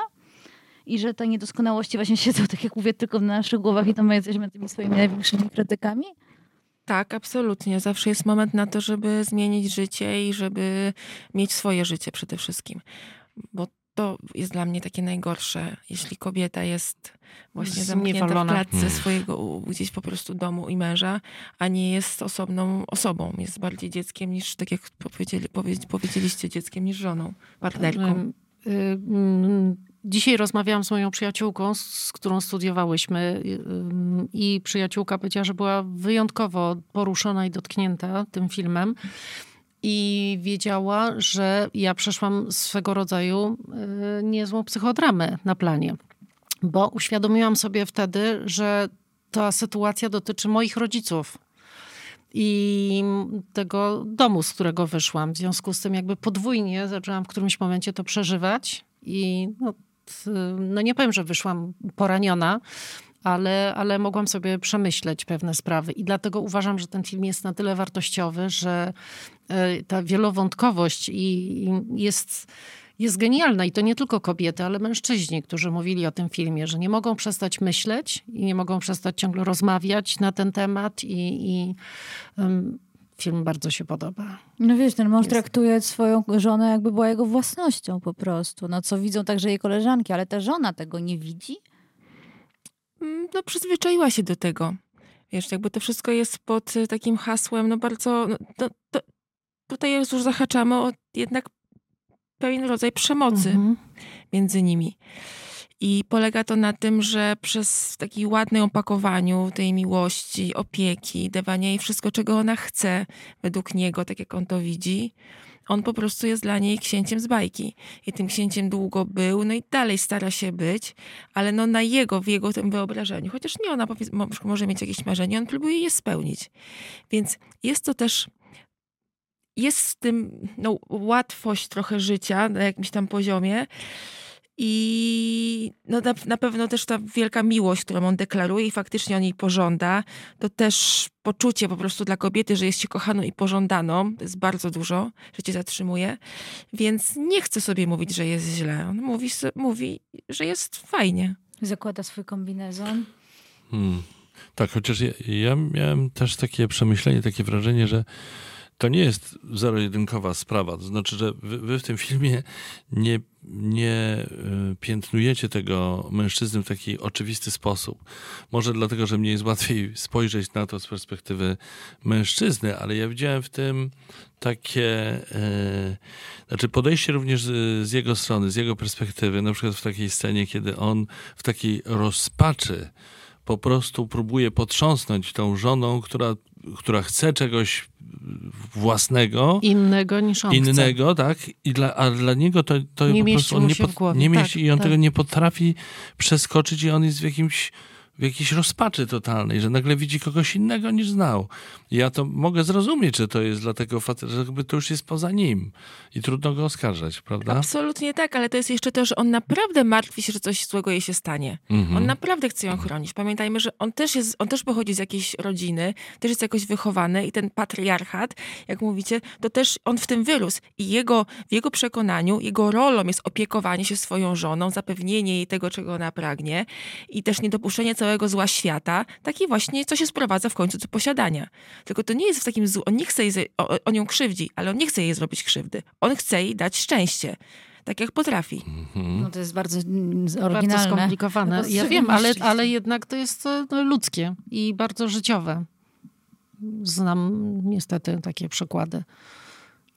I że te niedoskonałości właśnie siedzą, tak jak mówię, tylko w naszych głowach i to my jesteśmy tymi swoimi największymi krytykami? Tak, absolutnie. Zawsze jest moment na to, żeby zmienić życie i żeby mieć swoje życie przede wszystkim. Bo to jest dla mnie takie najgorsze, jeśli kobieta jest właśnie zamknięta w klatce Mm. swojego gdzieś po prostu domu i męża, a nie jest osobną osobą. Jest bardziej dzieckiem niż, tak jak powiedzieli, powie- powiedzieliście, dzieckiem niż żoną, partnerką. Y, Dzisiaj rozmawiałam z moją przyjaciółką, z którą studiowałyśmy y, ym, i przyjaciółka powiedziała, że była wyjątkowo poruszona i dotknięta tym filmem i wiedziała, że ja przeszłam swego rodzaju y, niezłą psychodramę na planie, bo uświadomiłam sobie wtedy, że ta sytuacja dotyczy moich rodziców i tego domu, z którego wyszłam. W związku z tym jakby podwójnie zaczęłam w którymś momencie to przeżywać i no, no nie powiem, że wyszłam poraniona, ale, ale mogłam sobie przemyśleć pewne sprawy. I dlatego uważam, że ten film jest na tyle wartościowy, że e, ta wielowątkowość i, i jest, jest genialna. I to nie tylko kobiety, ale mężczyźni, którzy mówili o tym filmie, że nie mogą przestać myśleć i nie mogą przestać ciągle rozmawiać na ten temat. I, i em, film bardzo się podoba. No wiesz, ten mąż Jest. traktuje swoją żonę jakby była jego własnością po prostu. No co widzą także jej koleżanki, ale ta żona tego nie widzi. Mm, no, przyzwyczaiła się do tego. Wiesz, jakby to wszystko jest pod y, takim hasłem, no bardzo, no, to, to, tutaj już zahaczamy o jednak pewien rodzaj przemocy Mhm. między nimi. I polega to na tym, że przez taki ładny opakowaniu tej miłości, opieki, dawania jej wszystko, czego ona chce według niego, tak jak on to widzi, on po prostu jest dla niej księciem z bajki. I tym księciem długo był, no i dalej stara się być, ale no na jego, w jego tym wyobrażeniu. Chociaż nie ona może mieć jakieś marzenie, on próbuje je spełnić. Więc jest to też jest w tym no, łatwość trochę życia na jakimś tam poziomie. I no, na, na pewno też ta wielka miłość, którą on deklaruje i faktycznie on jej pożąda, to też poczucie po prostu dla kobiety, że jest się kochaną i pożądaną, to jest bardzo dużo, że cię zatrzymuje. Więc nie chce sobie mówić, że jest źle. On mówi, mówi że jest fajnie. Zakłada swój kombinezon. Hmm. Tak, chociaż ja, ja miałem też takie przemyślenie, takie wrażenie, że to nie jest zero-jedynkowa sprawa. To znaczy, że wy, wy w tym filmie nie, nie y, piętnujecie tego mężczyzny w taki oczywisty sposób. Może dlatego, że mnie jest łatwiej spojrzeć na to z perspektywy mężczyzny, ale ja widziałem w tym takie, y, znaczy podejście również z, z jego strony, z jego perspektywy, na przykład w takiej scenie, kiedy on w takiej rozpaczy po prostu próbuje potrząsnąć tą żoną, która, która chce czegoś własnego, Innego niż on chce. innego, tak? I dla, a dla niego to, to Nie po prostu on nie, głowie. nie Tak, mieści i on tak. tego nie potrafi przeskoczyć i on jest w jakimś w jakiejś rozpaczy totalnej, że nagle widzi kogoś innego niż znał. Ja to mogę zrozumieć, że to jest dlatego faceta, że jakby to już jest poza nim i trudno go oskarżać, prawda? Absolutnie tak, ale to jest jeszcze to, że on naprawdę martwi się, że coś złego jej się stanie. Mhm. On naprawdę chce ją chronić. Pamiętajmy, że on też, jest, on też pochodzi z jakiejś rodziny, też jest jakoś wychowany i ten patriarchat, jak mówicie, to też on w tym wyrósł. I jego, w jego przekonaniu, jego rolą jest opiekowanie się swoją żoną, zapewnienie jej tego, czego ona pragnie i też niedopuszczenie całego zła świata, taki właśnie, co się sprowadza w końcu do posiadania. Tylko to nie jest w takim złu, on nie chce jej, on ją krzywdzi, ale on nie chce jej zrobić krzywdy. On chce jej dać szczęście. Tak jak potrafi. Mhm. No to jest bardzo mm, Bardzo oryginalne. skomplikowane. No to Ja wiem, ale, ale jednak to jest e, no, ludzkie i bardzo życiowe. Znam niestety takie przykłady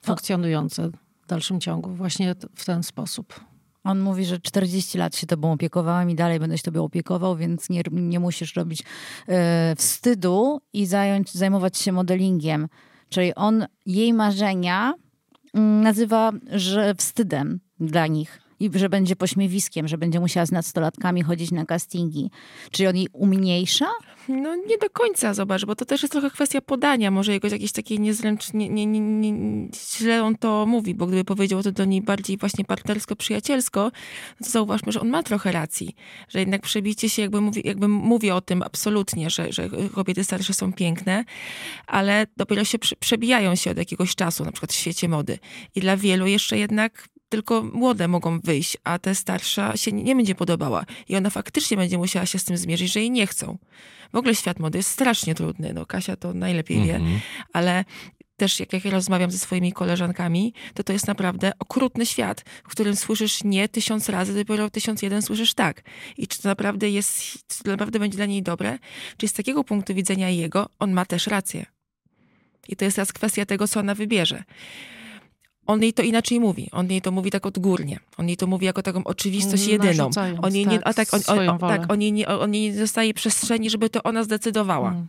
funkcjonujące w dalszym ciągu właśnie w ten sposób. On mówi, że 40 lat się tobą opiekowałem i dalej będę się tobą opiekował, więc nie, nie musisz robić e, wstydu i zająć, zajmować się modelingiem. Czyli on jej marzenia mm, nazywa że wstydem dla nich. I że będzie pośmiewiskiem, że będzie musiała z nastolatkami chodzić na castingi. Czyli on jej umniejsza? No nie do końca, zobacz, bo to też jest trochę kwestia podania, może jakoś jakieś takie niezręcznie, nie, nie, nie, źle on to mówi, bo gdyby powiedział to do niej bardziej właśnie partnersko-przyjacielsko, to zauważmy, że on ma trochę racji, że jednak przebicie się, jakby mówi, jakby mówi o tym absolutnie, że, że kobiety starsze są piękne, ale dopiero się prze- przebijają się od jakiegoś czasu, na przykład w świecie mody. I dla wielu jeszcze jednak tylko młode mogą wyjść, a te starsza się nie będzie podobała. I ona faktycznie będzie musiała się z tym zmierzyć, że jej nie chcą. W ogóle świat mody jest strasznie trudny. No, Kasia to najlepiej wie, Mhm. ale też jak, jak ja rozmawiam ze swoimi koleżankami, to to jest naprawdę okrutny świat, w którym słyszysz nie tysiąc razy, dopiero tysiąc jeden słyszysz tak. I czy to naprawdę jest, czy to naprawdę będzie dla niej dobre? Czy z takiego punktu widzenia jego, on ma też rację. I to jest teraz kwestia tego, co ona wybierze. On jej to inaczej mówi. On jej to mówi tak odgórnie. On jej to mówi jako taką oczywistość Mm, jedyną. On jej nie, tak, a tak, on, on, tak, on jej nie, on jej nie dostaje przestrzeni, żeby to ona zdecydowała. Mm.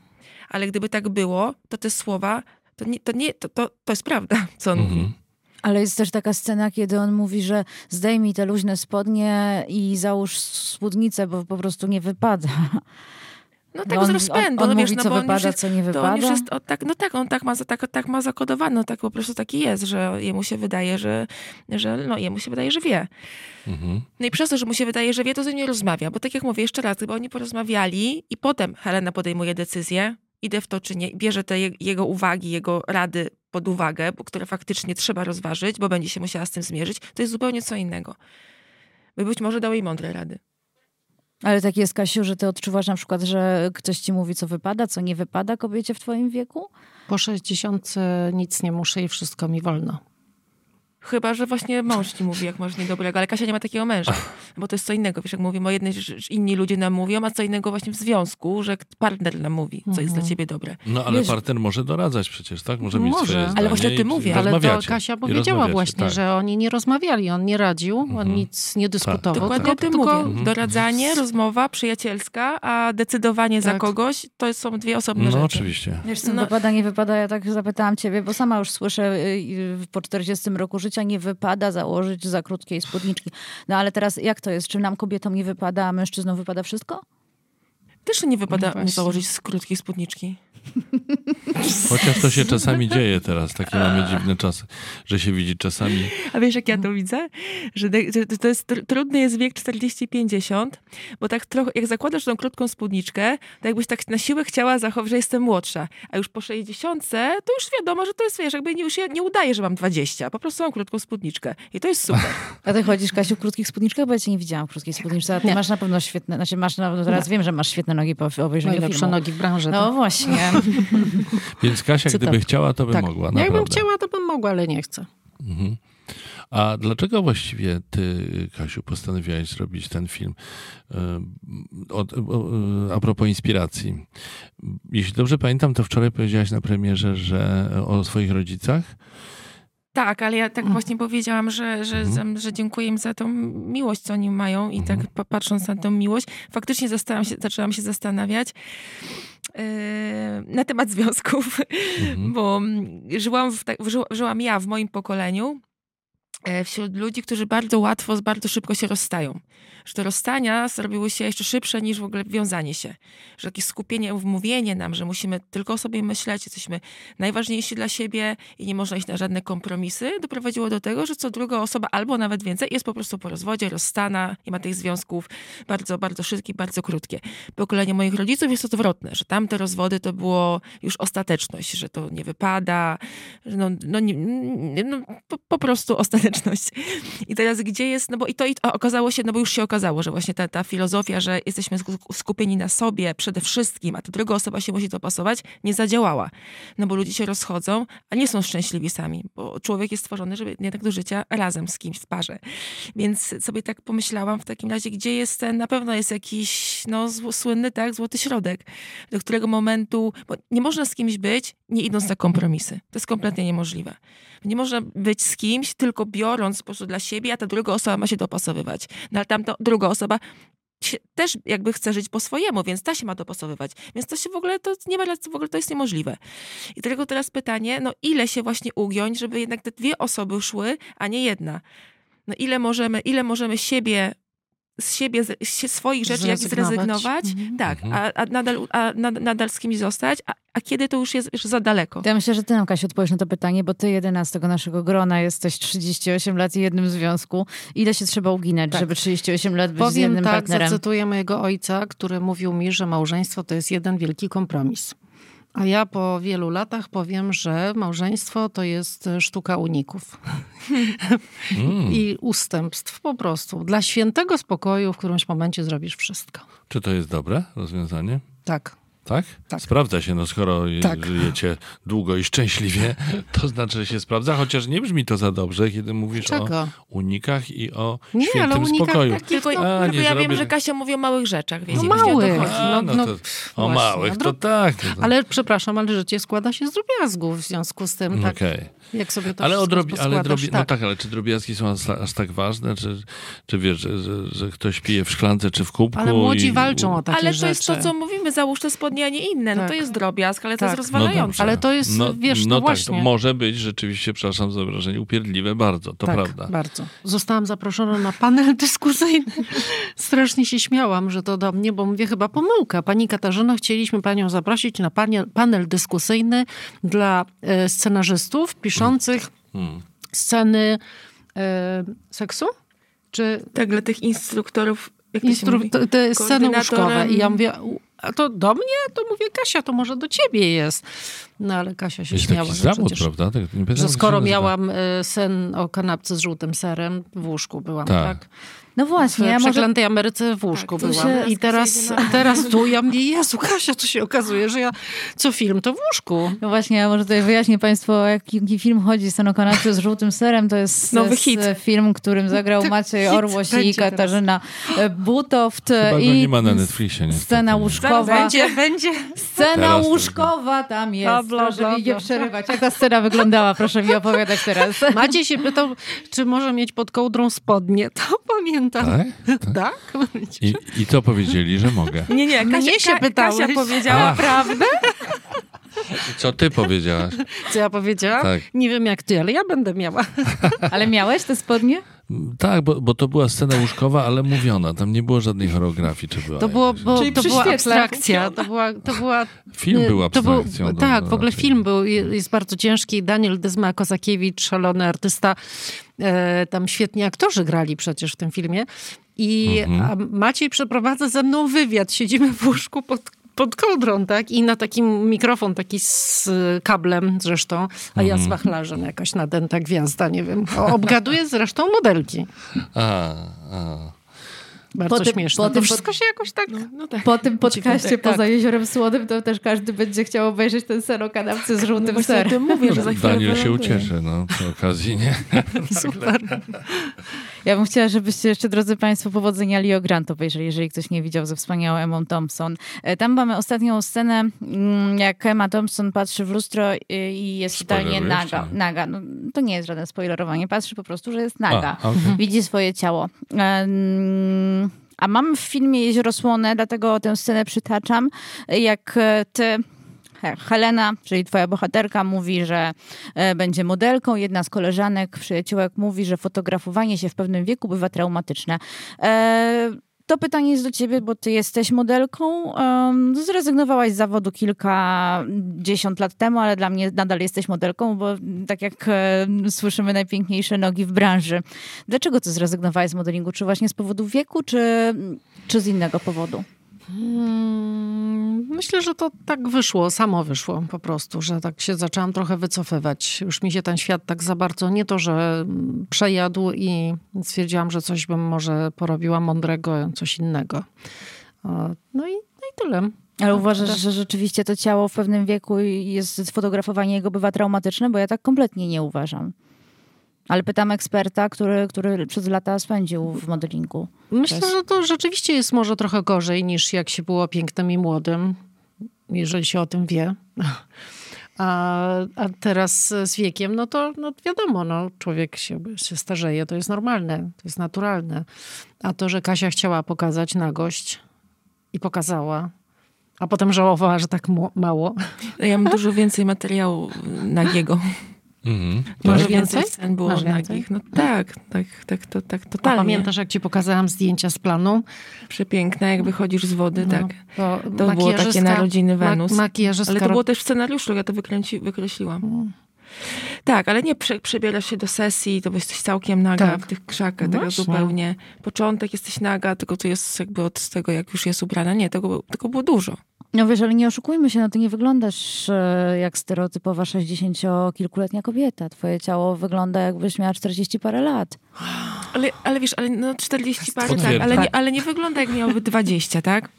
Ale gdyby tak było, to te słowa, to nie, to, nie, to, to, to jest prawda, co on mówi. Mhm. Ale jest też taka scena, kiedy on mówi, że zdejmij te luźne spodnie i załóż spódnicę, bo po prostu nie wypada. No tak on, z rozpędu, on, on no wiesz, mówi, no co bo wypada, jest, co nie to on wypada. już jest, o, tak, no tak, on tak ma, tak, tak ma zakodowane, no tak po prostu taki jest, że jemu się wydaje, że, że no jemu się wydaje, że wie. Mhm. No i przez to, że mu się wydaje, że wie, to z nim nie rozmawia, bo tak jak mówię, jeszcze raz, gdyby oni porozmawiali i potem Helena podejmuje decyzję, idę w to czy nie, bierze te je, jego uwagi, jego rady pod uwagę, bo, które faktycznie trzeba rozważyć, bo będzie się musiała z tym zmierzyć, to jest zupełnie co innego. By być może dał jej mądre rady. Ale tak jest, Kasiu, że ty odczuwasz na przykład, że ktoś ci mówi, co wypada, co nie wypada kobiecie w twoim wieku? Po 60 nic nie muszę i wszystko mi wolno. Chyba, że właśnie mąż ci mówi, jak masz niedobrego, ale Kasia nie ma takiego męża, bo to jest co innego. Wiesz, jak mówimy o jednej, że że inni ludzie nam mówią, a co innego właśnie w związku, że partner nam mówi, co jest dla ciebie dobre. No ale Wiesz- partner może doradzać przecież, tak? Może mieć Może. swoje Ale właśnie o tym mówię. Ale to. Kasia powiedziała właśnie, tak. że oni nie rozmawiali, on nie radził, on Mhm. nic nie dyskutował. Dokładnie tylko, o tym tylko, mówię. Mhm. Doradzanie, rozmowa przyjacielska, a decydowanie za Tak. kogoś to są dwie osobne No rzeczy. oczywiście. Wiesz, co No. wypada, nie wypada, ja tak zapytałam ciebie, bo sama już słyszę y, y, po 40 roku życia nie wypada założyć za krótkiej spódniczki. No ale teraz jak to jest? Czy nam kobietom nie wypada, a mężczyznom wypada wszystko? Też nie wypada No założyć z krótkiej spódniczki. Chociaż to się czasami dzieje teraz, takie mamy dziwne czasy, że się widzi czasami. A wiesz, jak ja to widzę? Że, to jest tr- trudny jest wiek 40-50, bo tak trochę, jak zakładasz tą krótką spódniczkę, to jakbyś tak na siłę chciała zachować, że jestem młodsza. A już po 60 to już wiadomo, że to jest, wiesz, jakby nie, już ja nie udaje, że mam 20. Po prostu mam krótką spódniczkę. I to jest super. A ty chodzisz, Kasiu, w krótkich spódniczkach? Bo ja cię nie widziałam w krótkiej spódniczce, a ty Nie. masz na pewno świetne, znaczy masz, na, no teraz wiem, że masz świetne nogi po obejrzeniu Najlepsze filmu. nogi w branży. No tak. właśnie. Więc Kasia, Cytat. gdyby chciała, to by tak. mogła, Jakbym naprawdę. chciała, to bym mogła, ale nie chcę. Mhm. A dlaczego właściwie ty, Kasiu, postanowiłaś zrobić ten film? Ym, Od, o- a propos inspiracji. Jeśli dobrze pamiętam, to wczoraj powiedziałaś na premierze, że o swoich rodzicach. Tak, ale ja tak właśnie powiedziałam, że, że, Mhm. że dziękuję im za tą miłość, co oni mają i Mhm. tak pa- patrząc na tą miłość, faktycznie zaczęłam się, zaczęłam się zastanawiać yy, na temat związków, Mhm. bo mm, żyłam, w, tak- żyła- żyłam ja w moim pokoleniu, e, wśród ludzi, którzy bardzo łatwo, bardzo szybko się rozstają. Że te rozstania zrobiły się jeszcze szybsze niż w ogóle wiązanie się. Że takie skupienie, wmówienie nam, że musimy tylko o sobie myśleć, jesteśmy najważniejsi dla siebie i nie można iść na żadne kompromisy, doprowadziło do tego, że co druga osoba, albo nawet więcej, jest po prostu po rozwodzie, rozstana, nie ma tych związków bardzo, bardzo szybkich, bardzo krótkie. Pokolenie moich rodziców jest odwrotne, że tamte rozwody to było już ostateczność, że to nie wypada, że no, no, no po, po prostu ostateczność. I teraz gdzie jest, no bo i to i, okazało się, no bo już się okazało, że właśnie ta, ta filozofia, że jesteśmy sku- skupieni na sobie przede wszystkim, a ta druga osoba się musi dopasować, nie zadziałała. No bo ludzie się rozchodzą, a nie są szczęśliwi sami, bo człowiek jest stworzony, żeby jednak do życia razem z kimś w parze. Więc sobie tak pomyślałam w takim razie, gdzie jest ten, na pewno jest jakiś, no słynny, tak, złoty środek, do którego momentu, bo nie można z kimś być, nie idąc na kompromisy. To jest kompletnie niemożliwe. Nie można być z kimś, tylko biorąc po prostu dla siebie, a ta druga osoba ma się dopasowywać. No ale tamta druga osoba też jakby chce żyć po swojemu, więc ta się ma dopasowywać. Więc to się w ogóle, to nie ma, w ogóle to jest niemożliwe. I dlatego teraz pytanie, no ile się właśnie ugiąć, żeby jednak te dwie osoby szły, a nie jedna. No ile możemy, ile możemy siebie z siebie, z z swoich rzeczy jak Zrezygnować. Mhm. tak, Mhm. a, a, nadal, a nad, nadal z kimś zostać, a, a kiedy to już jest już za daleko. Ja myślę, że ty nam, Kasiu, odpowiesz na to pytanie, bo ty jedyna z tego naszego grona jesteś 38 lat i jednym związku. Ile się trzeba uginać, Tak. żeby 38 lat być z Powiem jednym tak, partnerem? zacytuję mojego ojca, który mówił mi, że małżeństwo to jest jeden wielki kompromis. A ja po wielu latach powiem, że małżeństwo to jest sztuka uników Mm. i ustępstw po prostu. Dla świętego spokoju w którymś momencie zrobisz wszystko. Czy to jest dobre rozwiązanie? Tak. Tak? Tak. Sprawdza się, no skoro Tak. żyjecie długo i szczęśliwie, to znaczy, że się sprawdza, chociaż nie brzmi to za dobrze, kiedy mówisz Czego? o unikach i o Nie, ale świętym unikach spokoju. takich, Tylko, A, tylko nie ja zrobię, wiem, że że- Kasia mówi o małych rzeczach, wiecie, No małych. A, no no, to, pff, o małych, no to tak. No to, Ale przepraszam, ale życie składa się z drobiazgów w związku z tym, tak, Okej. Jak sobie to Ale, o wszystko drobi- ale poskładasz, drobi- no tak, ale czy drobiazgi są aż, aż tak ważne, czy, czy wiesz, że, że, że ktoś pije w szklance czy w kubku? Ale młodzi i, walczą o takie ale rzeczy. to jest to, co mówimy, załóż te spodnie, a nie inne. No Tak. to jest drobiazg, ale to Tak. jest No rozwalające. dobrze. Ale to jest, no, wiesz, no no tak, właśnie. to może być rzeczywiście, przepraszam za wrażenie, upierdliwe bardzo, to tak, prawda. bardzo. Zostałam zaproszona na panel dyskusyjny. Strasznie się śmiałam, że to do mnie, bo mówię chyba pomyłka. Pani Katarzyno, chcieliśmy panią zaprosić na panel, panel dyskusyjny dla e, scenarzystów piszących Hmm. sceny e, seksu? Czy Tak, dla tych instruktorów, jak to się instru- mówi? te, te sceny łóżkowe? I ja mówię, "U, a to do mnie? To mówię, Kasia, to może do ciebie jest. No ale Kasia się Jest śmiała. taki że zawód, przecież- prawda? Tak, nie pamiętam, że skoro miałam e, sen o kanapce z żółtym serem, w łóżku byłam, Tak. tak? No W właśnie, ja może... przeklętej Ameryce w łóżku Tak, byłam. się- I teraz, na- teraz tu ja mówię, Jezu, Kasia, to się okazuje, że ja co film, to w łóżku. No właśnie, ja może tutaj wyjaśnię Państwu, o jaki, jaki film chodzi. Kanapce z żółtym serem. To jest Nowy hit. film, którym zagrał Maciej Orłoś i. Katarzyna e, Butoft. Chyba go i nie ma na Netflixie, niestety. Scena łóżkowa. Będzie, będzie. Scena Teraz to- łóżkowa tam jest. Bla, bla, proszę bla, mi nie bla. przerywać. Jak ta scena wyglądała? Proszę mi opowiadać teraz. Maciej się pytał, czy może mieć pod kołdrą spodnie. To pamiętam. Tak? Tak? I, I to powiedzieli, że mogę. Nie, nie, Kasia, Mnie się pytałeś. Kasia powiedziała A. prawdę. Co ty powiedziałaś? Co ja powiedziałam? Tak. Nie wiem jak ty, ale ja będę miała. Ale miałeś te spodnie? Tak, bo, bo to była scena łóżkowa, ale mówiona. Tam nie było żadnej choreografii, czy była To, było, bo, Czyli to była abstrakcja. To była, to była Film był To był, abstrakcją. no, tak, w ogóle film był, jest bardzo ciężki. Daniel Dyzma Kozakiewicz, szalony artysta. E, tam świetni aktorzy grali przecież w tym filmie. I Mhm. Maciej przeprowadza ze mną wywiad. Siedzimy w łóżku pod, pod kołdrą, tak? I na takim mikrofon taki z kablem zresztą, a ja Mhm. z wachlarzem jakaś nadęta gwiazda, nie wiem. Obgaduję zresztą modelki. A, a. Bardzo Po tym- śmieszne. po to tym- wszystko się jakoś tak... No, no tak. Po tym podcaście tak, poza tak. Jeziorem Słodym to też każdy będzie chciał obejrzeć ten ser o kanapce z No żółtym właśnie o serem. tym mówię, że za chwilę Daniel się ucieszy, no, przy okazji, nie? Super. Ja bym chciała, żebyście jeszcze, drodzy Państwo, powodzenia Leo Grant obejrzeli, jeżeli ktoś nie widział ze wspaniałą Emą Thompson. E, Tam mamy ostatnią scenę, mm, jak Emma Thompson patrzy w lustro i- i jest totalnie naga. naga. No, to nie jest żadne spoilerowanie. Patrzy po prostu, że jest naga. A, okej. Widzi swoje ciało. A mam w filmie Jezioro Słone, dlatego tę scenę przytaczam, jak e, ty Helena, czyli twoja bohaterka, mówi, że e, będzie modelką. Jedna z koleżanek, przyjaciółek mówi, że fotografowanie się w pewnym wieku bywa traumatyczne. E, to pytanie jest do ciebie, bo ty jesteś modelką. Zrezygnowałaś z zawodu kilkadziesiąt lat temu, ale dla mnie nadal jesteś modelką, bo tak jak e, słyszymy, najpiękniejsze nogi w branży. Dlaczego ty zrezygnowałaś z modelingu? Czy właśnie z powodu wieku, czy, czy z innego powodu? Hmm, myślę, że to tak wyszło, samo wyszło po prostu, że tak się zaczęłam trochę wycofywać. Już mi się ten świat tak za bardzo, nie to, że przejadł i stwierdziłam, że coś bym może porobiła mądrego, coś innego. No i, no i tyle. Ale uważasz, że rzeczywiście to ciało w pewnym wieku jest, fotografowanie jego bywa traumatyczne? Bo ja tak kompletnie nie uważam. Ale pytam eksperta, który, który przez lata spędził w modelingu. Myślę, że to rzeczywiście jest może trochę gorzej niż jak się było pięknym i młodym, jeżeli się o tym wie. A, a teraz z wiekiem, no to no wiadomo, no, człowiek się, się starzeje, to jest normalne, to jest naturalne. A to, że Kasia chciała pokazać nagość i pokazała, a potem żałowała, że tak mało. Ja mam dużo więcej materiału nagiego. Mhm. Tak. więcej? Scen było Masz nagich. No tak, tak, tak, to, tak totalnie. A pamiętasz, jak ci pokazałam zdjęcia z planu? Przepiękne, jak wychodzisz z wody, no, tak. To, to było takie narodziny Wenus. Ma Ale to było też w scenariuszu, ja to wykręci, wykreśliłam. Hmm. Tak, ale nie prze, przebierasz się do sesji, to jesteś całkiem naga tak. w tych krzakach, no zupełnie. Początek jesteś naga, tylko to jest jakby od tego, jak już jest ubrana. Nie, tego, tego było dużo. No wiesz, ale nie oszukujmy się, no ty nie wyglądasz e, jak stereotypowa 60-kilkuletnia kobieta. Twoje ciało wygląda jakbyś miała 40 parę lat. Ale, ale wiesz, ale no 40 parę, tak, ale nie, ale nie wygląda jak miałoby 20, tak?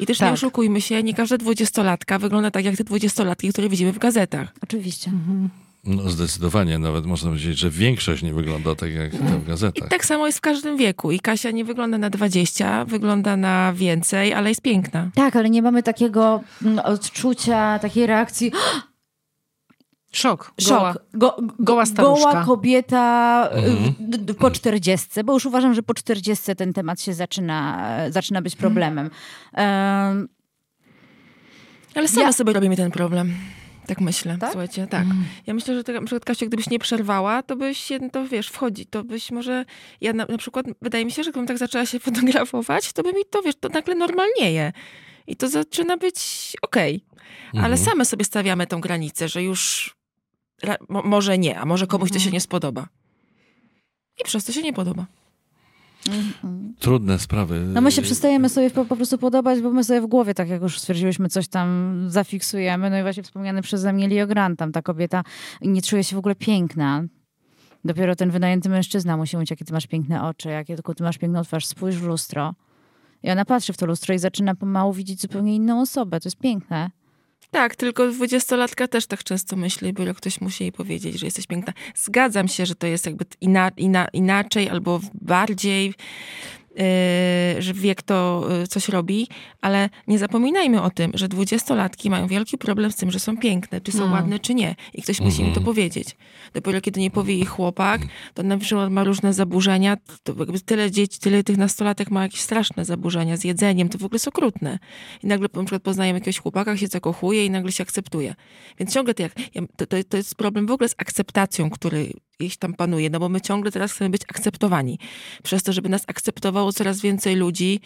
I też tak. nie oszukujmy się, nie każda dwudziestolatka wygląda tak jak te dwudziestolatki, które widzimy w gazetach. Oczywiście. Mhm. No zdecydowanie, nawet można powiedzieć, że większość nie wygląda tak jak w gazetach. I tak samo jest w każdym wieku. I Kasia nie wygląda na 20, wygląda na więcej, ale jest piękna. Tak, ale nie mamy takiego mm, odczucia, takiej reakcji. Szok. Goła, Szok. Go, goła, staruszka. goła kobieta y, mhm. po czterdziestce, bo już uważam, że po czterdziestce ten temat się zaczyna, zaczyna być problemem. Um, ale same ja... sobie robimy ten problem. Tak myślę, tak? słuchajcie, tak. Mm. Ja myślę, że to, na przykład Kasia, gdybyś nie przerwała, to byś, to wiesz, wchodzi, to byś może, ja na, na przykład, wydaje mi się, że gdybym tak zaczęła się fotografować, to by mi to, wiesz, to nagle normalnieje. I to zaczyna być okej. Okay. Ale mhm. same sobie stawiamy tą granicę, że już może nie, a może komuś to się mhm. nie spodoba. I przez to się nie podoba. Mhm. Trudne sprawy. No my się przestajemy sobie po, po, prostu podobać, bo my sobie w głowie, tak jak już stwierdziłyśmy, coś tam zafiksujemy. No i właśnie wspomniany przeze mnie Leo Grant, tam ta kobieta nie czuje się w ogóle piękna. Dopiero ten wynajęty mężczyzna musi mówić, jakie ty masz piękne oczy, jakie tylko ty masz piękną twarz, spójrz w lustro. I ona patrzy w to lustro i zaczyna pomału widzieć zupełnie inną osobę. To jest piękne. Tak, tylko dwudziestolatka też tak często myśli, bo ktoś musi jej powiedzieć, że jesteś piękna. Zgadzam się, że to jest jakby ina, ina, inaczej albo bardziej że wiek to y, coś robi, ale nie zapominajmy o tym, że dwudziestolatki mają wielki problem z tym, że są piękne, czy są mm. ładne, czy nie. I ktoś musi im to mhm. powiedzieć. Dopiero kiedy nie powie ich chłopak, to na przykład ma różne zaburzenia, to jakby tyle dzieci, tyle tych nastolatek ma jakieś straszne zaburzenia z jedzeniem, to w ogóle jest okrutne. I nagle na przykład poznajemy jakiegoś chłopaka, się zakochuje i nagle się akceptuje. Więc ciągle to, jak, to, to, to jest problem w ogóle z akceptacją, który gdzieś tam panuje, no bo my ciągle teraz chcemy być akceptowani. Przez to, żeby nas akceptowało coraz więcej ludzi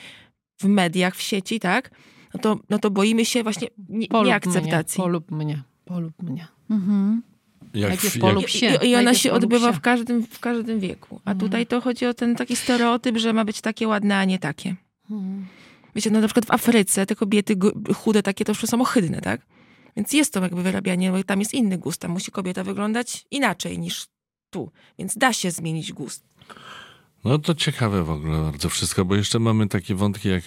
w mediach, w sieci, tak? No to, no to boimy się właśnie nie, nieakceptacji. Mnie, polub mnie, polub mnie. Mhm. Jak, Najpierw polub się. I, i ona się odbywa się. W, każdym, w każdym wieku. A mhm. tutaj to chodzi o ten taki stereotyp, że ma być takie ładne, a nie takie. Mhm. Wiecie, no na przykład w Afryce te kobiety chude takie to już są ohydne, tak? Więc jest to jakby wyrabianie, bo tam jest inny gust. Tam musi kobieta wyglądać inaczej niż tu. Więc da się zmienić gust. No to ciekawe w ogóle bardzo wszystko, bo jeszcze mamy takie wątki jak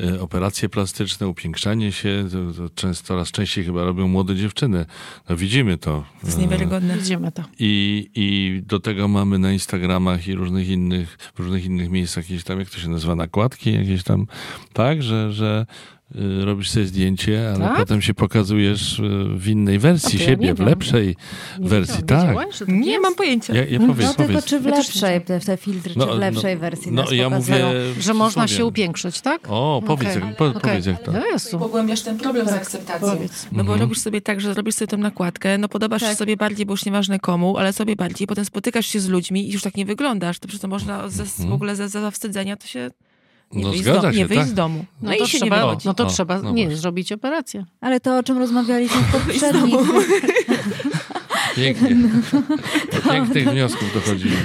e, operacje plastyczne, upiększanie się. To, to często, coraz częściej chyba robią młode dziewczyny. No widzimy to. To jest niewiarygodne. Widzimy to. I, I do tego mamy na Instagramach i różnych innych, w różnych innych miejscach jakieś tam, jak to się nazywa, nakładki jakieś tam, tak, że, że robisz sobie zdjęcie, ale Tak? potem się pokazujesz y, w innej wersji ja siebie, w lepszej Nie wersji. Tak. Tak Nie jest? mam pojęcia. Ja, ja powiedz, No powiedz. tylko czy w też lepszej, te, te filtry, No, czy w no, lepszej wersji no, nas ja mówię Że można się upiększyć, tak? O, powiedz, Okej. jak, po, Okej. powiedz jak to. No Jezu. Pogłębiasz ten problem z akceptacją. Powiedz. No bo Mhm. robisz sobie tak, że zrobisz sobie tą nakładkę, no podobasz się Tak. sobie bardziej, bo już nieważne komu, ale sobie bardziej, potem spotykasz się z ludźmi i już tak nie wyglądasz, to przecież to można ze, w ogóle ze, ze zawstydzenia to się nie. No wyjść, z, zgadza do, się, nie wyjść tak. z domu. No, No i to się trzeba, nie wychodzi. no to O, trzeba no nie, właśnie. zrobić operację. Ale to, o czym rozmawialiśmy w poprzednim... Pięknie. Do pięknych wniosków dochodzimy.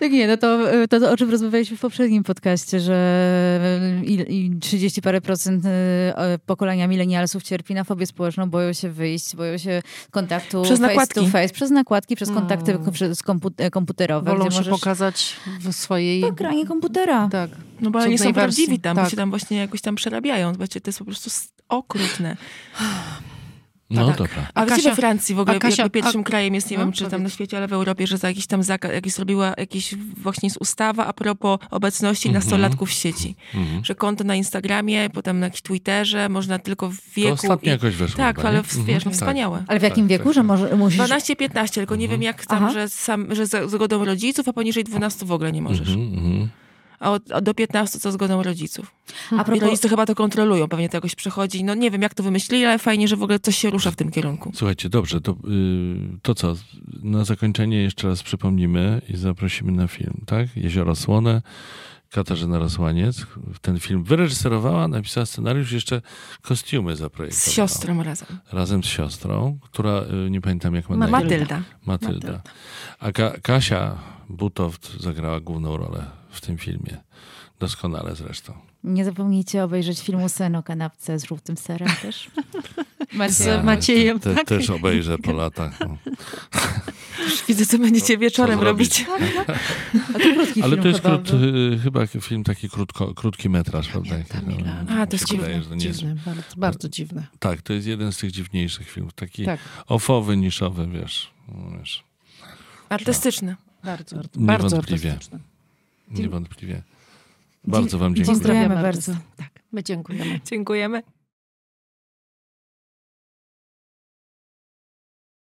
Tak nie, no to, to, to o czym rozmawialiśmy w poprzednim podcaście, że i, i 30 parę procent e, pokolenia milenialsów cierpi na fobię społeczną, boją się wyjść, boją się kontaktu Przez face nakładki. to face, przez nakładki, przez kontakty Mm. przez kompu- komputerowe. Wolą gdzie się możesz... pokazać w swojej... To granie komputera. Tak. No bo oni są prawdziwi tam, Tak. bo się tam właśnie jakoś tam przerabiają. Zobaczcie, to jest po prostu okrutne. No tak. dobra. A, A gdzie Kasia- we Francji w ogóle Kasia- jakby pierwszym a- krajem jest, nie no, wiem, czy tam na świecie, ale w Europie, że za jakiś tam zakaz, jakiś zrobiła jakiś właśnie jest ustawa a propos obecności Mhm. nastolatków w sieci. Mhm. Że konto na Instagramie, potem na jakimś Twitterze, można tylko w To wieku... ostatnio i- jakoś weszło. Tak, chyba, ale w- Mhm. wiesz, no Tak. wspaniałe. Ale w jakim Tak, wieku, tak, że tak. może, musisz... 12-15, tylko nie wiem jak tam, Aha. że, sam, że za zgodą rodziców, a poniżej 12 w ogóle nie możesz. A, od, a do 15 co zgodą rodziców. A I propos, rodzice chyba to kontrolują, pewnie to jakoś przechodzi. No nie wiem jak to wymyślili, ale fajnie, że w ogóle coś się rusza w tym kierunku. Słuchajcie, dobrze, to, y, to co? Na zakończenie jeszcze raz przypomnimy i zaprosimy na film, tak? Jezioro Słone, Katarzyna Rosłaniec. Ten film wyreżyserowała, napisała scenariusz, jeszcze kostiumy zaprojektowała. Z siostrą razem. Razem z siostrą, która, y, nie pamiętam jak ma na imię. Matylda. Matylda. A Ka- Kasia Butoft zagrała główną rolę w tym filmie. Doskonale zresztą. nie zapomnijcie obejrzeć filmu Sen o kanapce z żółtym serem też. Z Ja Maciejem, te, tak? Też obejrzę po latach. No. Już widzę, co będziecie wieczorem co robić. A to krótki Ale to jest chyba krót, chyba film taki krótko, krótki metraż, prawda? No, A, to jest wydaje, że to nie jest- Dziwne, bardzo, bardzo dziwne. Tak, to jest jeden z tych dziwniejszych filmów. Taki Tak, ofowy, niszowy, wiesz. no, wiesz Artystyczny. bardzo, bardzo Niewątpliwie. artystyczne. Niewątpliwie. Bardzo wam dziękuję. Dziękujemy Pozdrawiamy bardzo. Tak, my dziękujemy. Dziękujemy.